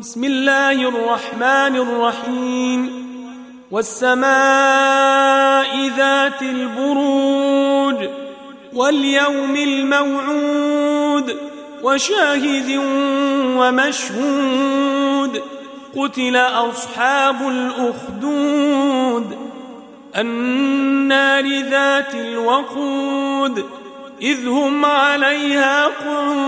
بسم الله الرحمن الرحيم. والسماء ذات البروج واليوم الموعود وشاهد ومشهود. قتل أصحاب الأخدود. النار ذات الوقود. إذ هم عليها قعود.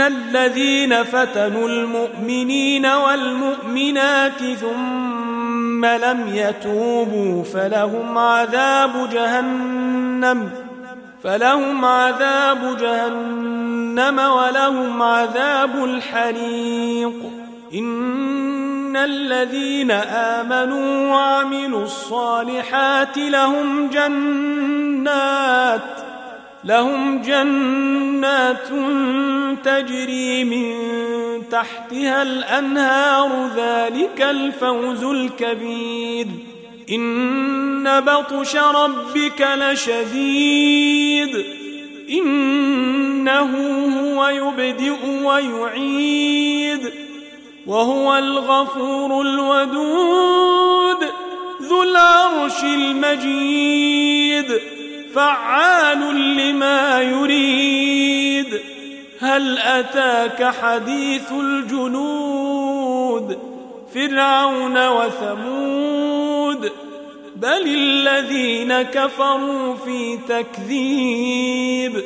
الذين فتنوا المؤمنين والمؤمنات ثم لم يتوبوا فلهم عذاب جهنم فلهم عذاب جهنم ولهم عذاب الحريق إن الذين آمنوا وعملوا الصالحات لهم جنات لهم جنات تجري من تحتها الأنهار ذلك الفوز الكبير. إن بطش ربك لشديد. إنه هو يبدئ ويعيد. وهو الغفور الودود ذو العرش المجيد. فعال لما يريد. هل أتاك حديث الجنود؟ فرعون وثمود. بل الذين كفروا في تكذيب.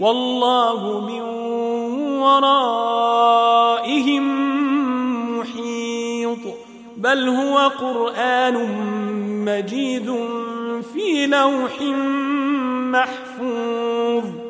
والله من ورائهم محيط. بل هو قرآن مجيد في لوح محفوظ.